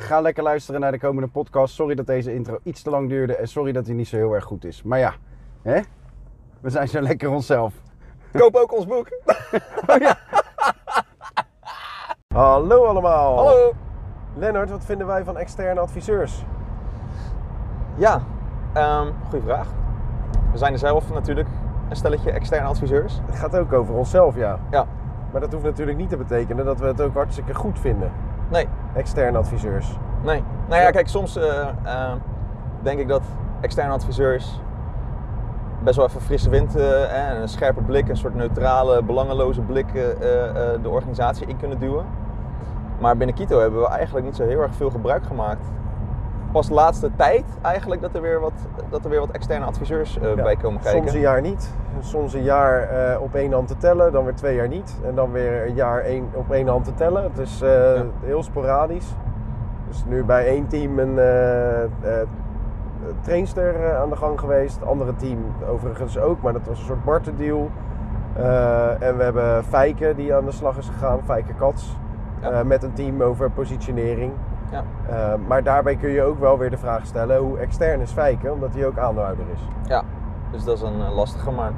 Ga lekker luisteren naar de komende podcast. Sorry dat deze intro iets te lang duurde en sorry dat hij niet zo heel erg goed is. Maar ja, hè? we zijn zo lekker onszelf. Koop ook ons boek. Hallo allemaal. Hallo. Lennart, wat vinden wij van externe adviseurs? Ja, ehm goede vraag. We zijn er zelf natuurlijk een stelletje externe adviseurs. Het gaat ook over onszelf, ja. Ja. Maar dat hoeft natuurlijk niet te betekenen dat we het ook hartstikke goed vinden. Nee, Externe adviseurs. nee. Nou ja, kijk, soms eh, eh, denk ik dat externe adviseurs best wel even frisse wind eh, en een scherpe blik, een soort neutrale, belangeloze blik de organisatie in kunnen duwen. Maar binnen Kito hebben we eigenlijk niet zo heel erg veel gebruik gemaakt. Pas de laatste tijd eigenlijk dat er weer wat, dat er weer wat externe adviseurs eh, Ja, bij komen kijken. Soms een jaar niet. Soms een jaar eh, op één hand te tellen, dan weer twee jaar niet. En dan weer een jaar één, op één hand te tellen. Het is eh, Ja. heel sporadisch. Dus nu bij één team een trainster aan de gang geweest. Het andere team overigens ook, maar dat was een soort barterdeal. En we hebben Fijke die aan de slag is gegaan, Fijke Kats. Ja. met een team over positionering. Ja. Eh, maar daarbij kun je ook wel weer de vraag stellen hoe extern is Fijke, omdat hij ook aandeelhouder is. Ja, dus dat is een eh, lastige. Maar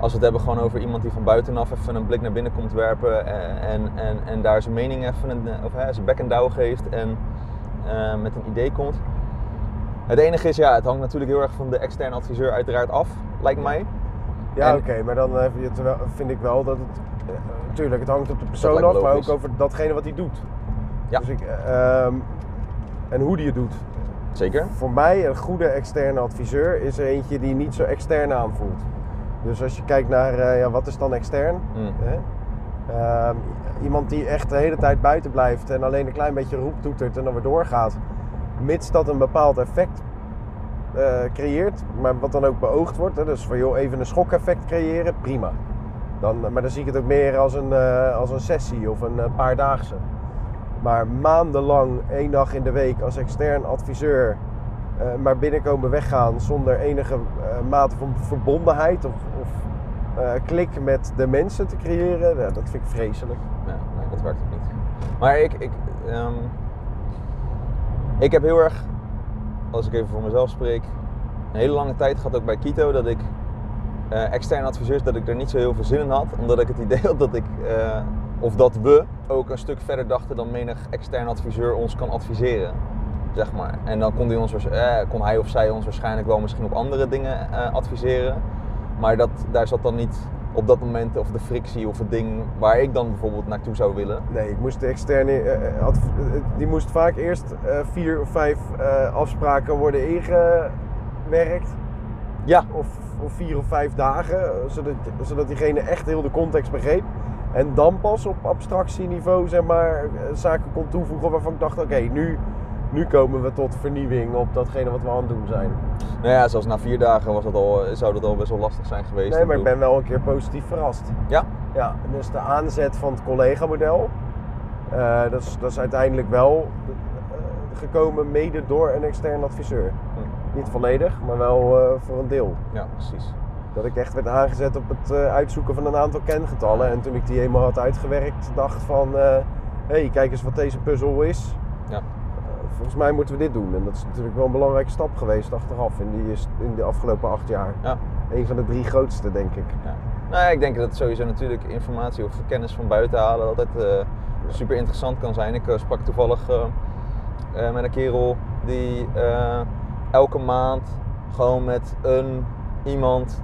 als we het hebben gewoon over iemand die van buitenaf even een blik naar binnen komt werpen en, en, en daar zijn mening even, een, of hè, zijn bek en douw geeft en eh, met een idee komt. Het enige is, ja, het hangt natuurlijk heel erg van de externe adviseur uiteraard af, lijkt mij. Ja, oké, maar dan vind je- vind ik wel dat het. Natuurlijk, het hangt op de persoon af, maar ook over datgene wat hij doet. Ja. Dus ik, eh, ehm, en hoe die het doet. Zeker. Voor mij een goede externe adviseur is er eentje die niet zo extern aanvoelt. Dus als je kijkt naar eh, ja, wat is dan extern? Mm. Hè? Ehm, iemand die echt de hele tijd buiten blijft en alleen een klein beetje roept, toetert en dan weer doorgaat. Mits dat een bepaald effect eh, creëert, maar wat dan ook beoogd wordt. Hè? Dus van joh, even een schokeffect creëren, prima. Dan, maar dan zie ik het ook meer als een, eh, als een sessie of een paardaagse. Maar maandenlang, één dag in de week als extern adviseur, eh, maar binnenkomen weggaan zonder enige eh, mate van verbondenheid of, of eh, klik met de mensen te creëren, ja, dat vind ik vreselijk. Ja, nee, dat werkt ook niet. Maar ik, ik, ehm, ik heb heel erg, als ik even voor mezelf spreek, een hele lange tijd gehad ook bij Kito dat ik eh, externe adviseurs, dat ik er niet zo heel veel zin in had. Omdat ik het idee had dat ik, eh, of dat we ook een stuk verder dachten dan menig externe adviseur ons kan adviseren. Zeg maar. En dan kon hij, ons, eh, kon hij of zij ons waarschijnlijk wel misschien op andere dingen adviseren. Maar dat, daar zat dan niet op dat moment of de frictie of het ding waar ik dan bijvoorbeeld naartoe zou willen. Nee, ik moest de externe, die moest vaak eerst vier of vijf afspraken worden ingewerkt. Ja, Of, of vier of vijf dagen, eh, zodat, zodat diegene echt heel de context begreep. En dan pas op abstractieniveau zeg maar, eh, zaken kon toevoegen waarvan ik dacht, oké, nu, nu komen we tot vernieuwing op datgene wat we aan het doen zijn. nou ja, zelfs na vier dagen was dat al, zou dat al best wel lastig zijn geweest. Nee, maar ik ben wel een keer positief verrast. Ja? Ja, dus de aanzet van het collega-model, eh, dat, is, dat is uiteindelijk wel eh, gekomen mede door een extern adviseur. Hm. Niet volledig, maar wel eh, voor een deel. Ja, precies. Dat ik echt werd aangezet op het eh, uitzoeken van een aantal kengetallen. En toen ik die eenmaal had uitgewerkt, dacht van... hé, hey, kijk eens wat deze puzzel is. Ja. Eh, volgens mij moeten we dit doen. En dat is natuurlijk wel een belangrijke stap geweest achteraf in, die, in de afgelopen acht jaar. Ja. Een van de drie grootste, denk ik. Ja. Nou ja, ik denk dat sowieso natuurlijk informatie of kennis van buiten halen altijd eh, super interessant kan zijn. Ik eh, sprak toevallig eh, eh, met een kerel die eh, elke maand gewoon met een iemand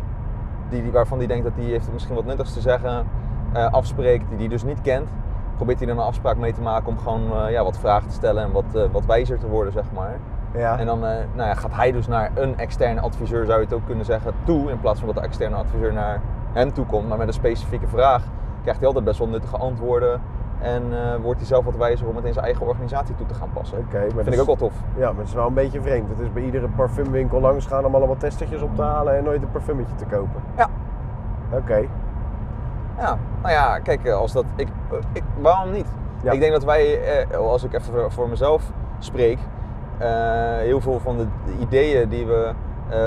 die, waarvan die denkt dat die heeft misschien wat nuttigs te zeggen, eh, afspreekt, die die dus niet kent. Probeert hij dan een afspraak mee te maken om gewoon eh, ja, wat vragen te stellen en wat, eh, wat wijzer te worden, zeg maar. Ja. En dan nou ja, gaat hij dus naar een externe adviseur, zou je het ook kunnen zeggen, toe. In plaats van dat de externe adviseur naar hem toe komt. Maar met een specifieke vraag krijgt hij altijd best wel nuttige antwoorden. En eh, wordt hij zelf wat wijzer om het in zijn eigen organisatie toe te gaan passen. Oké, Dat vind ik ook wel tof. Ja, maar het is wel een beetje vreemd. Het is bij iedere parfumwinkel langs gaan om allemaal testertjes op te halen en nooit een parfummetje te kopen. Ja. Oké. Ja, nou ja, kijk, eh, als dat. Ik, eh, ik, waarom niet? Ja. Ik denk dat wij, eh, als ik even voor, voor mezelf spreek, heel veel van de, de ideeën die we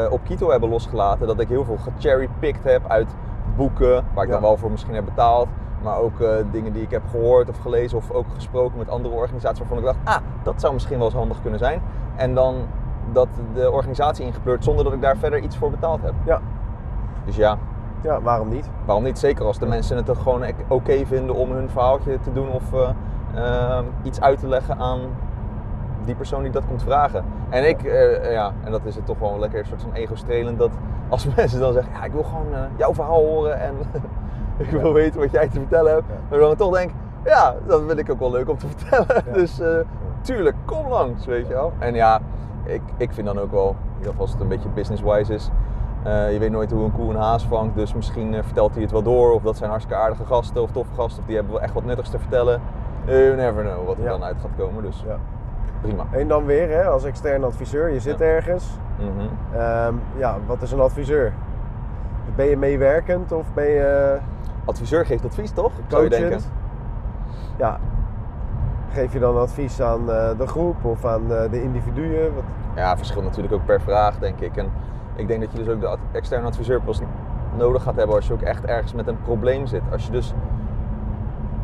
op Kito hebben losgelaten, dat ik heel veel gecherrypicked heb uit boeken, waar ik Ja. dan wel voor misschien heb betaald, maar ook eh, dingen die ik heb gehoord of gelezen of ook gesproken met andere organisaties waarvan ik dacht, ah, dat zou misschien wel eens handig kunnen zijn. En dan dat de organisatie ingepleurd zonder dat ik daar verder iets voor betaald heb. Ja. Dus ja, ja, waarom niet? Waarom niet? Zeker als de mensen het toch gewoon oké vinden om hun verhaaltje te doen of eh, ehm, iets uit te leggen aan die persoon die dat komt vragen. En ik, eh, ja, en dat is het toch wel lekker een soort van ego-strelend dat als mensen dan zeggen, ja, ik wil gewoon eh, jouw verhaal horen en ik wil weten wat jij te vertellen hebt. Maar dan toch denk, ja, dat vind ik ook wel leuk om te vertellen. Dus eh, tuurlijk, kom langs, weet je wel. En ja, ik, ik vind dan ook wel, in ieder geval als het een beetje business-wise is, eh, je weet nooit hoe een koe een haas vangt, dus misschien eh, vertelt hij het wel door. Of dat zijn hartstikke aardige gasten of toffe gasten. Of die hebben wel echt wat nuttigs te vertellen. You never know wat er Ja. dan uit gaat komen. Dus Ja. prima. En dan weer, hè, als extern adviseur, je zit Ja. ergens. Mhm. Ehm, ja, wat is een adviseur? Ben je meewerkend of ben je Adviseur geeft advies, toch? Zou je denken. Ja. Geef je dan advies aan eh, de groep of aan eh, de individuen? Wat... Ja, verschilt natuurlijk ook per vraag, denk ik. En ik denk dat je dus ook de ad- externe adviseur pas nodig gaat hebben als je ook echt ergens met een probleem zit. Als je dus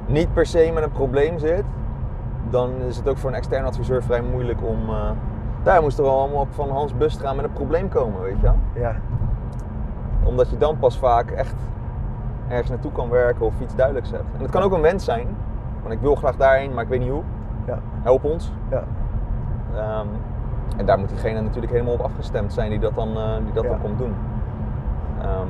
niet per se met een probleem zit, dan is het ook voor een externe adviseur vrij moeilijk om. eh, daar moest er wel allemaal op van Hans Bustra met een probleem komen, weet je wel. Ja. Omdat je dan pas vaak echt ergens naartoe kan werken of iets duidelijks hebt. En het kan ook een wens zijn, want ik wil graag daarheen, maar ik weet niet hoe. Ja. Help ons. Ja. Ehm, en daar moet diegene natuurlijk helemaal op afgestemd zijn die dat dan, eh, die dat Ja. dan komt doen. Ehm,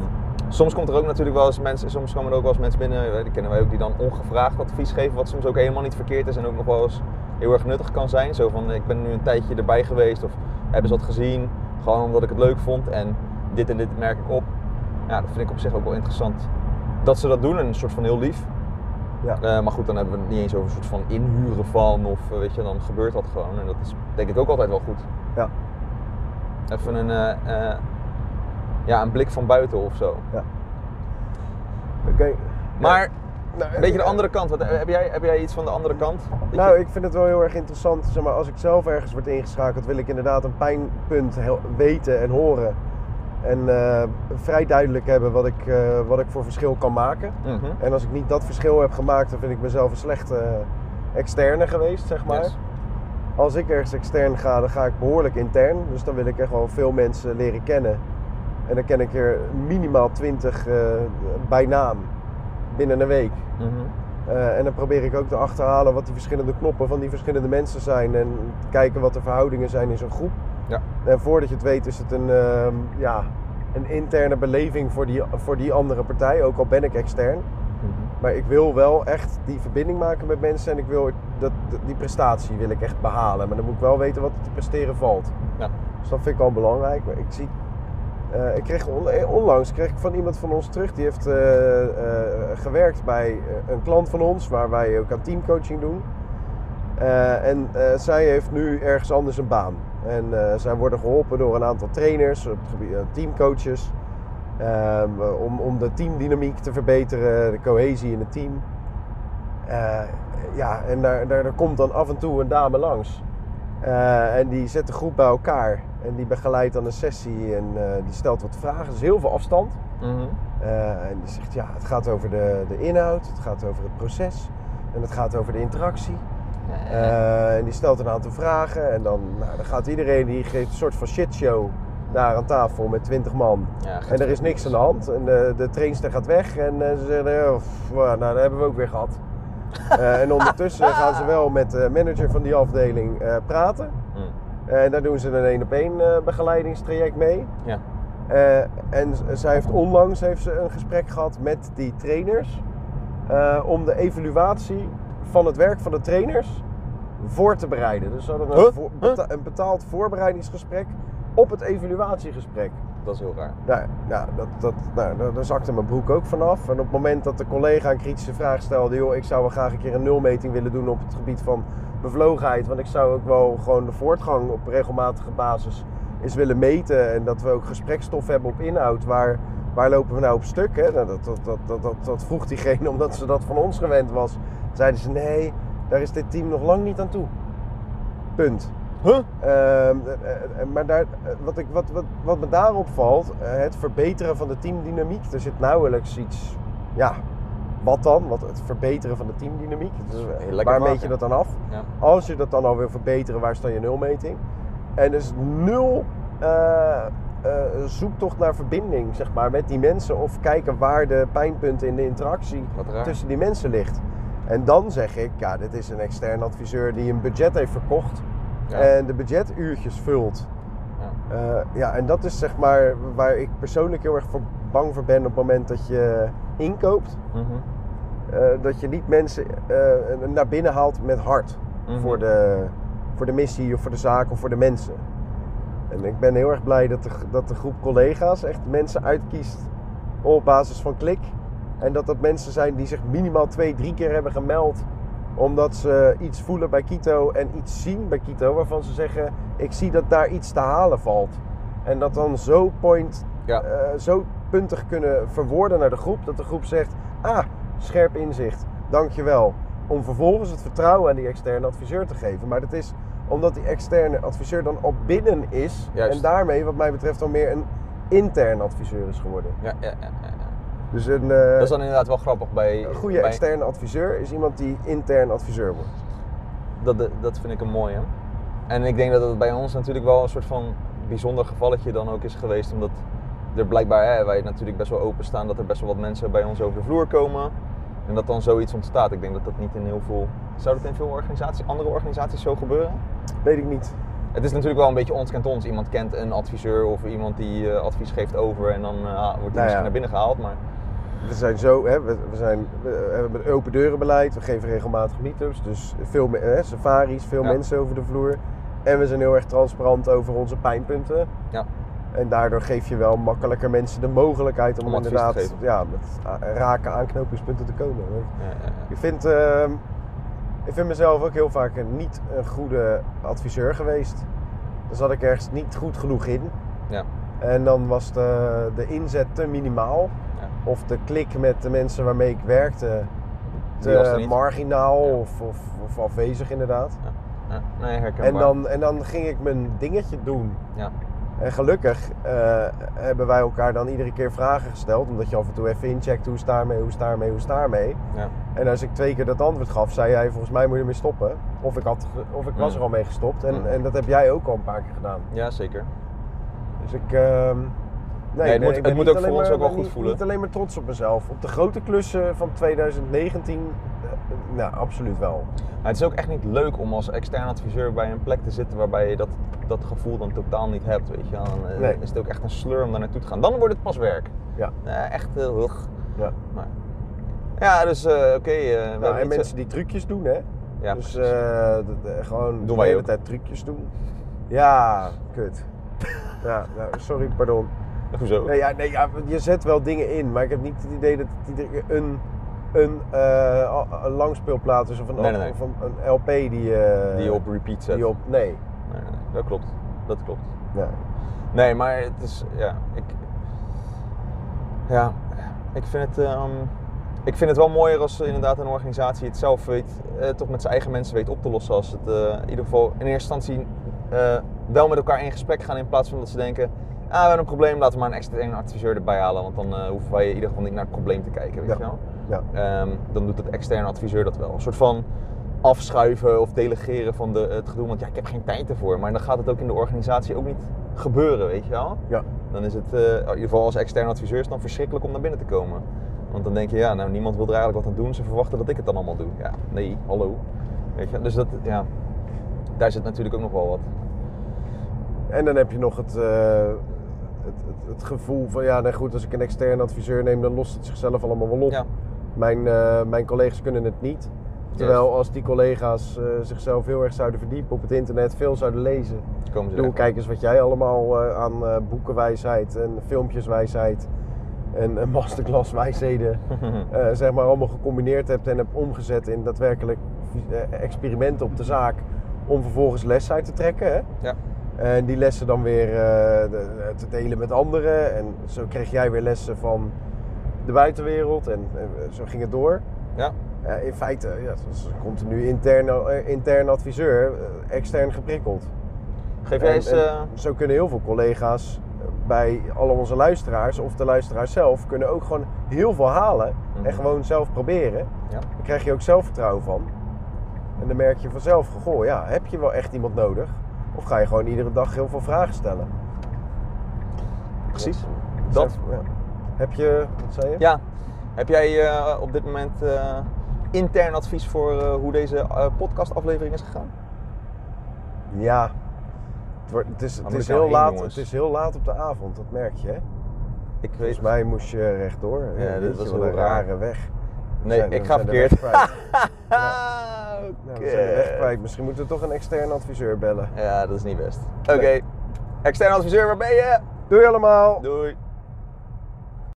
soms komt er ook natuurlijk wel eens mensen, soms komen er ook wel eens mensen binnen, eh, die kennen wij ook, die dan ongevraagd advies geven, wat soms ook helemaal niet verkeerd is en ook nog wel eens heel erg nuttig kan zijn. Zo van, ik ben nu een tijdje erbij geweest of hebben ze dat gezien, gewoon omdat ik het leuk vond en dit en dit merk ik op. Ja, dat vind ik op zich ook wel interessant dat ze dat doen en een soort van heel lief. Ja. Eh, maar goed, dan hebben we het niet eens over een soort van inhuren van of eh, weet je, dan gebeurt dat gewoon. En dat is denk ik ook altijd wel goed. Ja. Even een, eh, ja, een blik van buiten of zo. Oké. Maar Nou, een beetje de andere kant. Wat, heb, jij, heb jij iets van de andere kant? Nou, je- ik vind het wel heel erg interessant. Zeg maar, als ik zelf ergens word ingeschakeld, wil ik inderdaad een pijnpunt weten en horen. En eh, vrij duidelijk hebben wat ik, eh, wat ik voor verschil kan maken. Mhm. En als ik niet dat verschil heb gemaakt, dan vind ik mezelf een slechte eh, externe geweest, zeg maar. Yes. Als ik ergens extern ga, dan ga ik behoorlijk intern. Dus dan wil ik echt wel veel mensen leren kennen. En dan ken ik er minimaal 20 eh, bij naam binnen een week. Mhm. En dan probeer ik ook te achterhalen wat die verschillende knoppen van die verschillende mensen zijn. En kijken wat de verhoudingen zijn in zo'n groep. Ja. En voordat je het weet is het een, ehm, ja, een interne beleving voor die, voor die andere partij. Ook al ben ik extern. Mhm. Maar ik wil wel echt die verbinding maken met mensen. En ik wil dat, die prestatie wil ik echt behalen. Maar dan moet ik wel weten wat er te presteren valt. Ja. Dus dat vind ik wel belangrijk. Maar ik zie... eh, ik kreeg on- eh, onlangs kreeg ik van iemand van ons terug. Die heeft eh, gewerkt bij een klant van ons. Waar wij ook aan teamcoaching doen. En zij heeft nu ergens anders een baan. En eh, zij worden geholpen door een aantal trainers, op het gebied- eh, teamcoaches. ehm, om, om de teamdynamiek te verbeteren, de cohesie in het team. Eh, ja, en daar, daar, daar komt dan af en toe een dame langs. Eh, en die zet de groep bij elkaar. En die begeleidt dan een sessie en eh, die stelt wat vragen. Dus heel veel afstand. Mhm. Eh, en die zegt, ja, het gaat over de, de inhoud, het gaat over het proces en het gaat over de interactie. Eh, en die stelt een aantal vragen en dan, nou, dan gaat iedereen, die geeft een soort van shitshow daar aan tafel met 20 man. Ja, En er is niks aan de hand en de, de trainster gaat weg en eh, ze zeggen, oh, pff, nou, dat hebben we ook weer gehad. Eh, en ondertussen gaan ze wel met de manager van die afdeling eh, praten. Mhm. En daar doen ze een één op één eh, begeleidingstraject mee. Ja. Eh, en zij heeft onlangs heeft ze een gesprek gehad met die trainers. eh, om de evaluatie van het werk van de trainers voor te bereiden. Dus ze hadden een, Huh? voor- Huh? beta- een betaald voorbereidingsgesprek op het evaluatiegesprek. dat is heel raar. Nou, ja, dat, dat, nou, daar- daar zakte mijn broek ook vanaf. En op het moment dat de collega een kritische vraag stelde... joh, ik zou wel graag een keer een nulmeting willen doen op het gebied van bevlogenheid. Want ik zou ook wel gewoon de voortgang op regelmatige basis eens willen meten. En dat we ook gesprekstof hebben op inhoud. Waar, waar lopen we nou op stuk? Hè? Nou, dat, dat, dat, dat, dat, dat vroeg diegene omdat ze dat van ons gewend was. Zeiden ze, nee, daar is dit team nog lang niet aan toe. Punt. Huh? Ehm, eh, eh, maar daar, eh, wat, ik, wat, wat, wat me daarop valt, eh, het verbeteren van de teamdynamiek. Er zit nauwelijks iets, ja, wat dan? Wat, het verbeteren van de teamdynamiek. Dus, eh, Heel lekker waar meet je dat dan af? Ja. Als je dat dan al wil verbeteren, waar dan je nulmeting? En er is nul eh, eh, zoektocht naar verbinding, zeg maar, met die mensen. Of kijken waar de pijnpunten in de interactie tussen die mensen ligt. En dan zeg ik, ja, dit is een extern adviseur die een budget heeft verkocht Ja. en de budgetuurtjes vult. Ja. Eh, ja, en dat is zeg maar waar ik persoonlijk heel erg voor bang voor ben op het moment dat je inkoopt. Mhm. Eh, dat je niet mensen eh, naar binnen haalt met hart Mhm. voor, de, voor de missie of voor de zaak of voor de mensen. En ik ben heel erg blij dat de, dat de groep collega's echt mensen uitkiest op basis van klik. En dat dat mensen zijn die zich minimaal twee, drie keer hebben gemeld. Omdat ze iets voelen bij Kito en iets zien bij Kito waarvan ze zeggen: Ik zie dat daar iets te halen valt. En dat dan zo point, Ja. eh, zo puntig kunnen verwoorden naar de groep. Dat de groep zegt: Ah, scherp inzicht, dankjewel. Om vervolgens het vertrouwen aan die externe adviseur te geven. Maar dat is omdat die externe adviseur dan al binnen is. Juist. En daarmee, wat mij betreft, al meer een intern adviseur is geworden. Ja, ja. Dus een, eh, Dat is dan inderdaad wel grappig bij... een goede bij- externe adviseur is iemand die intern adviseur wordt. Dat, dat vind ik een mooie. En ik denk dat het bij ons natuurlijk wel een soort van bijzonder gevalletje dan ook is geweest. Omdat er blijkbaar, hè, wij natuurlijk best wel openstaan, dat er best wel wat mensen bij ons over de vloer komen. En dat dan zoiets ontstaat. Ik denk dat dat niet in heel veel... Zou dat in veel organisaties, andere organisaties zo gebeuren? Weet ik niet. Het is natuurlijk wel een beetje ons kent ons. Iemand kent een adviseur of iemand die eh, advies geeft over en dan eh, wordt hij Nou ja. misschien naar binnen gehaald. Maar We zijn zo, hè, we, we, zijn, we hebben een open deurenbeleid, we geven regelmatig meetups, dus veel hè, safaris, veel Ja. mensen over de vloer. En we zijn heel erg transparant over onze pijnpunten. ja, En daardoor geef je wel makkelijker mensen de mogelijkheid om, inderdaad ja, met a- rake aanknopingspunten te komen. ja, ja. Ik vind, ehm, ik vind mezelf ook heel vaak een, niet een goede adviseur geweest. Daar zat ik ergens niet goed genoeg in. ja. En dan was de, de inzet te minimaal. Ja. Of de klik met de mensen waarmee ik werkte er te marginaal Ja. of, of, of afwezig inderdaad. ja. Nee, herkenbaar. En dan, en dan ging ik mijn dingetje doen. Ja. En gelukkig eh, hebben wij elkaar dan iedere keer vragen gesteld. Omdat je af en toe even incheckt hoe is het daarmee, hoe is daarmee, hoe is daarmee. Ja. En als ik twee keer dat antwoord gaf, zei jij volgens mij moet je ermee stoppen. Of ik, had, of ik was Mm. er al mee gestopt. En, Mm. en dat heb jij ook al een paar keer gedaan. ja, zeker. Dus ik. ehm, nee, het moet- ik ben het moet ook voor ons maar- ook wel ben goed voelen. Niet alleen maar trots op mezelf. Op de grote klussen van 2019, eh, nou, absoluut wel. Maar het is ook echt niet leuk om als extern adviseur bij een plek te zitten waarbij je dat, dat gevoel dan totaal niet hebt. Weet je. Dan eh, Nee. is het ook echt een sleur om daar naartoe te gaan. Dan wordt het pas werk. Ja. Eh, echt heel ja. Maar, ja, dus oké. we hebben Nou, en mensen die trucjes doen, hè? Ja, dus de- de- gewoon Doen de wij hele ook. tijd trucjes doen. Ja, kut. ja, nou, sorry, pardon. Hoezo? Nee, ja, nee, ja, je zet wel dingen in, maar ik heb niet het idee dat het iedere keer een, een, eh, een langspeelplaat is of een, Nee, nee, nee. Of een, een LP die, eh, die je op repeat zet. die op. Nee. Dat klopt. Dat klopt. Ja. Nee, maar het is, ja, ik, ja, ik vind het, ehm, ik vind het wel mooier als inderdaad een organisatie het zelf weet, eh, toch met zijn eigen mensen weet op te lossen. Als het eh, in ieder geval in eerste instantie eh, wel met elkaar in gesprek gaan in plaats van dat ze denken, we hebben een probleem, laten we maar een externe adviseur erbij halen, want dan eh, hoeven wij in ieder geval niet naar het probleem te kijken, weet je wel. Ja. Ehm, dan doet het externe adviseur dat wel. Een soort van afschuiven of delegeren van de, het gedoe. Want ja, ik heb geen tijd ervoor. Maar dan gaat het ook in de organisatie ook niet gebeuren, weet je wel. Ja. Dan is het, eh, in ieder geval als externe adviseur, is dan verschrikkelijk om naar binnen te komen. Want dan denk je, ja, nou niemand wil er eigenlijk wat aan doen. Ze verwachten dat ik het dan allemaal doe. Ja, nee, hallo. Weet je, dus dat, ja, daar zit natuurlijk ook nog wel wat. En dan heb je nog het, eh, het, het, het gevoel van, ja, nee, goed, als ik een externe adviseur neem, dan lost het zichzelf allemaal wel op. Ja, Mijn, eh, mijn collega's kunnen het niet. Terwijl als die collega's eh, zichzelf heel erg zouden verdiepen op het internet, veel zouden lezen. Komen ze Doe, kijk eens wat jij allemaal eh, aan boekenwijsheid en filmpjeswijsheid en eh, masterclasswijsheden zeg maar allemaal gecombineerd hebt en hebt omgezet in daadwerkelijk experimenten op de zaak om vervolgens les uit te trekken. Hè? Ja. En die lessen dan weer eh, de- te delen met anderen. En zo kreeg jij weer lessen van de buitenwereld en eh, zo ging het door. Ja. In feite, ja, het was continu interne, eh, intern adviseur, eh, extern geprikkeld. Geef jij En- eens... en eh, zo kunnen heel veel collega's eh, bij alle onze luisteraars of de luisteraars zelf kunnen ook gewoon heel veel halen Mhm. en gewoon zelf proberen. ja. Dan krijg je ook zelfvertrouwen van. En dan merk je vanzelf, goh, ja, heb je wel echt iemand nodig? Of ga je gewoon iedere dag heel veel vragen stellen? Precies. Dat. ja. Heb je, wat zei je? Ja. Heb jij eh, op dit moment eh, intern advies voor eh, hoe deze podcastaflevering is gegaan? Ja. Het, wordt, het, is, het, is heel heen, laat, jongens. het is heel laat op de avond, dat merk je. Hè? Ik weet Volgens mij moest je rechtdoor. Ja, dit was een raar. rare weg. We Nee, zijn- ik ga verkeerd. Nou, we zijn de weg kwijt. Misschien moeten we toch een externe adviseur bellen. Ja, dat is niet best. Oké. Externe adviseur, waar ben je? Doei allemaal! Doei.